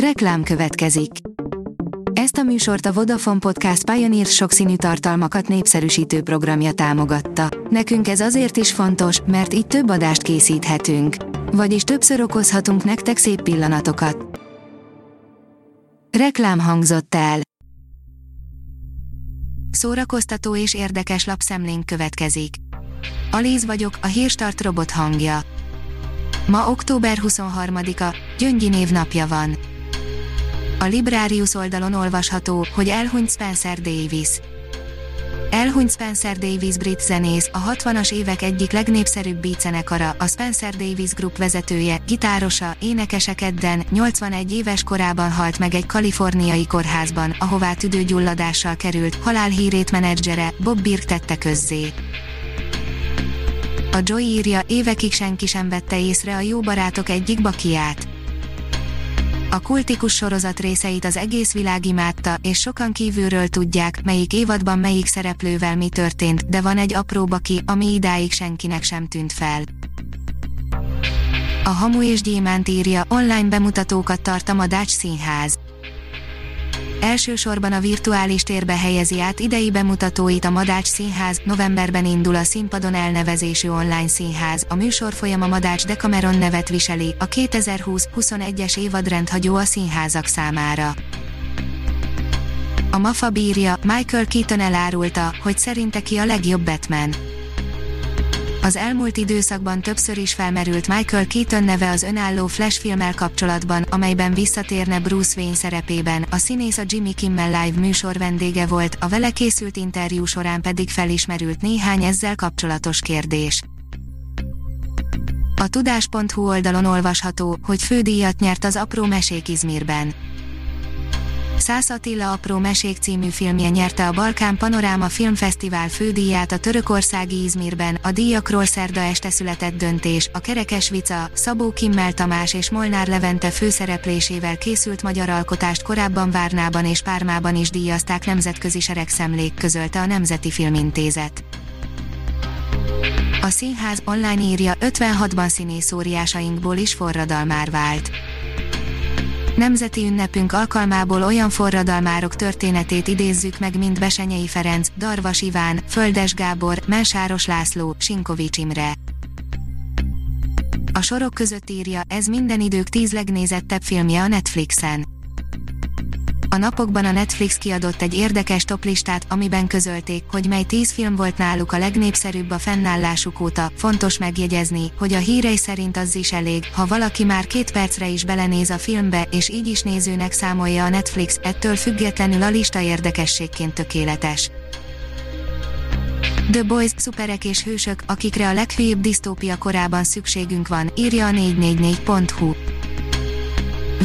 Reklám következik. Ezt a műsort a Vodafone Podcast Pioneer sokszínű tartalmakat népszerűsítő programja támogatta. Nekünk ez azért is fontos, mert így több adást készíthetünk. Vagyis többször okozhatunk nektek szép pillanatokat. Reklám hangzott el. Szórakoztató és érdekes lapszemlénk következik. Alíz vagyok, a hírstart robot hangja. Ma október 23-a, Gyöngyi névnapja van. A Librarius oldalon olvasható, hogy elhunyt Spencer Davis. Elhunyt Spencer Davis brit zenész, a 60-as évek egyik legnépszerűbb beatzenekara, a Spencer Davis Group vezetője, gitárosa, énekese kedden, 81 éves korában halt meg egy kaliforniai kórházban, ahová tüdőgyulladással került, halálhírét menedzsere, Bob Birk tette közzé. A Joy írja, évekig senki sem vette észre a jó barátok egyik bakiát. A kultikus sorozat részeit az egész világ imádta, és sokan kívülről tudják, melyik évadban melyik szereplővel mi történt, de van egy apró baki, ami idáig senkinek sem tűnt fel. A Hamu és Gyémánt írja, online bemutatókat tart a Madács Színház elsősorban a virtuális térbe helyezi át idei bemutatóit a Madács Színház, novemberben indul a színpadon elnevezésű online színház, a műsorfolyam a Madács Decameron nevet viseli, a 2020-21-es évad rendhagyó a színházak számára. A MAFA bírja, Michael Keaton elárulta, hogy szerinte ki a legjobb Batman az elmúlt időszakban többször is felmerült Michael Keaton neve az önálló Flash filmmel kapcsolatban, amelyben visszatérne Bruce Wayne szerepében, a színész a Jimmy Kimmel Live műsor vendége volt, a vele készült interjú során pedig felismerült néhány ezzel kapcsolatos kérdés. A tudás.hu oldalon olvasható, hogy fődíjat nyert az apró mesék Izmirben. Szász Attila apró mesék című filmje nyerte a Balkán Panoráma Filmfesztivál fődíját a törökországi Izmirben, a díjakról szerda este született döntés, a Kerekes Vica, Szabó Kimmel Tamás és Molnár Levente főszereplésével készült magyar alkotást korábban Várnában és Pármában is díjazták nemzetközi seregszemlék közölte a Nemzeti Filmintézet. A színház online írja 56-ban színészóriásainkból is forradalmár vált Nemzeti ünnepünk alkalmából olyan forradalmárok történetét idézzük meg, mint Besenyei Ferenc, Darvas Iván, Földes Gábor, Mensáros László, Sinkovics Imre. A sorok között írja, ez minden idők tíz legnézettebb filmje a Netflixen. A napokban a Netflix kiadott egy érdekes toplistát, amiben közölték, hogy mely tíz film volt náluk a legnépszerűbb a fennállásuk óta. Fontos megjegyezni, hogy a hírei szerint az is elég, ha valaki már két percre is belenéz a filmbe, és így is nézőnek számolja a Netflix, ettől függetlenül a lista érdekességként tökéletes. The Boys, szuperek és hősök, akikre a leghülyébb disztópia korában szükségünk van, írja a 444.hu.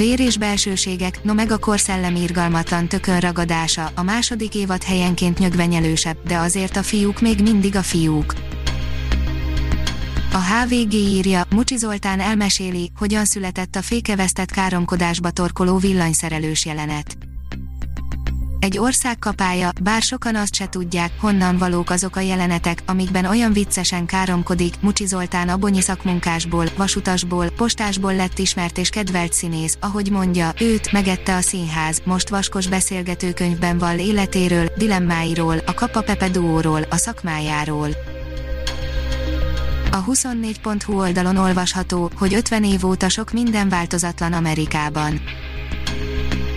Vér és belsőségek, no meg a korszellem irgalmatlan ragadása, a második évad helyenként nyögvenyelősebb, de azért a fiúk még mindig a fiúk. A HVG írja, Mucsi Zoltán elmeséli, hogyan született a fékevesztett káromkodásba torkoló villanyszerelős jelenet egy ország kapája, bár sokan azt se tudják, honnan valók azok a jelenetek, amikben olyan viccesen káromkodik, Mucsi Zoltán abonyi szakmunkásból, vasutasból, postásból lett ismert és kedvelt színész, ahogy mondja, őt megette a színház, most vaskos beszélgetőkönyvben val életéről, dilemmáiról, a Kapa Pepe duóról, a szakmájáról. A 24.hu oldalon olvasható, hogy 50 év óta sok minden változatlan Amerikában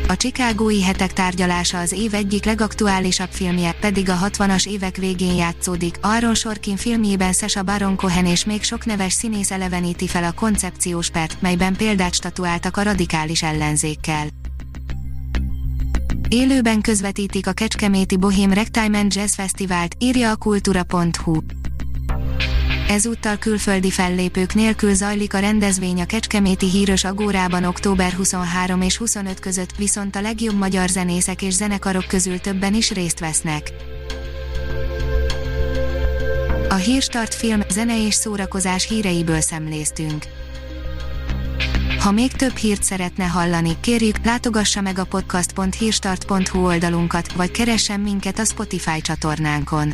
a Chicagói hetek tárgyalása az év egyik legaktuálisabb filmje, pedig a 60-as évek végén játszódik. Aaron Sorkin filmjében Sasha Baron Cohen és még sok neves színész eleveníti fel a koncepciós pert, melyben példát statuáltak a radikális ellenzékkel. Élőben közvetítik a Kecskeméti Bohém Ragtime and Jazz Fesztivált, írja a kultúra.hu. Ezúttal külföldi fellépők nélkül zajlik a rendezvény a Kecskeméti Híros Agórában október 23 és 25 között, viszont a legjobb magyar zenészek és zenekarok közül többen is részt vesznek. A Hírstart film, zene és szórakozás híreiből szemléztünk. Ha még több hírt szeretne hallani, kérjük, látogassa meg a podcast.hírstart.hu oldalunkat, vagy keressen minket a Spotify csatornánkon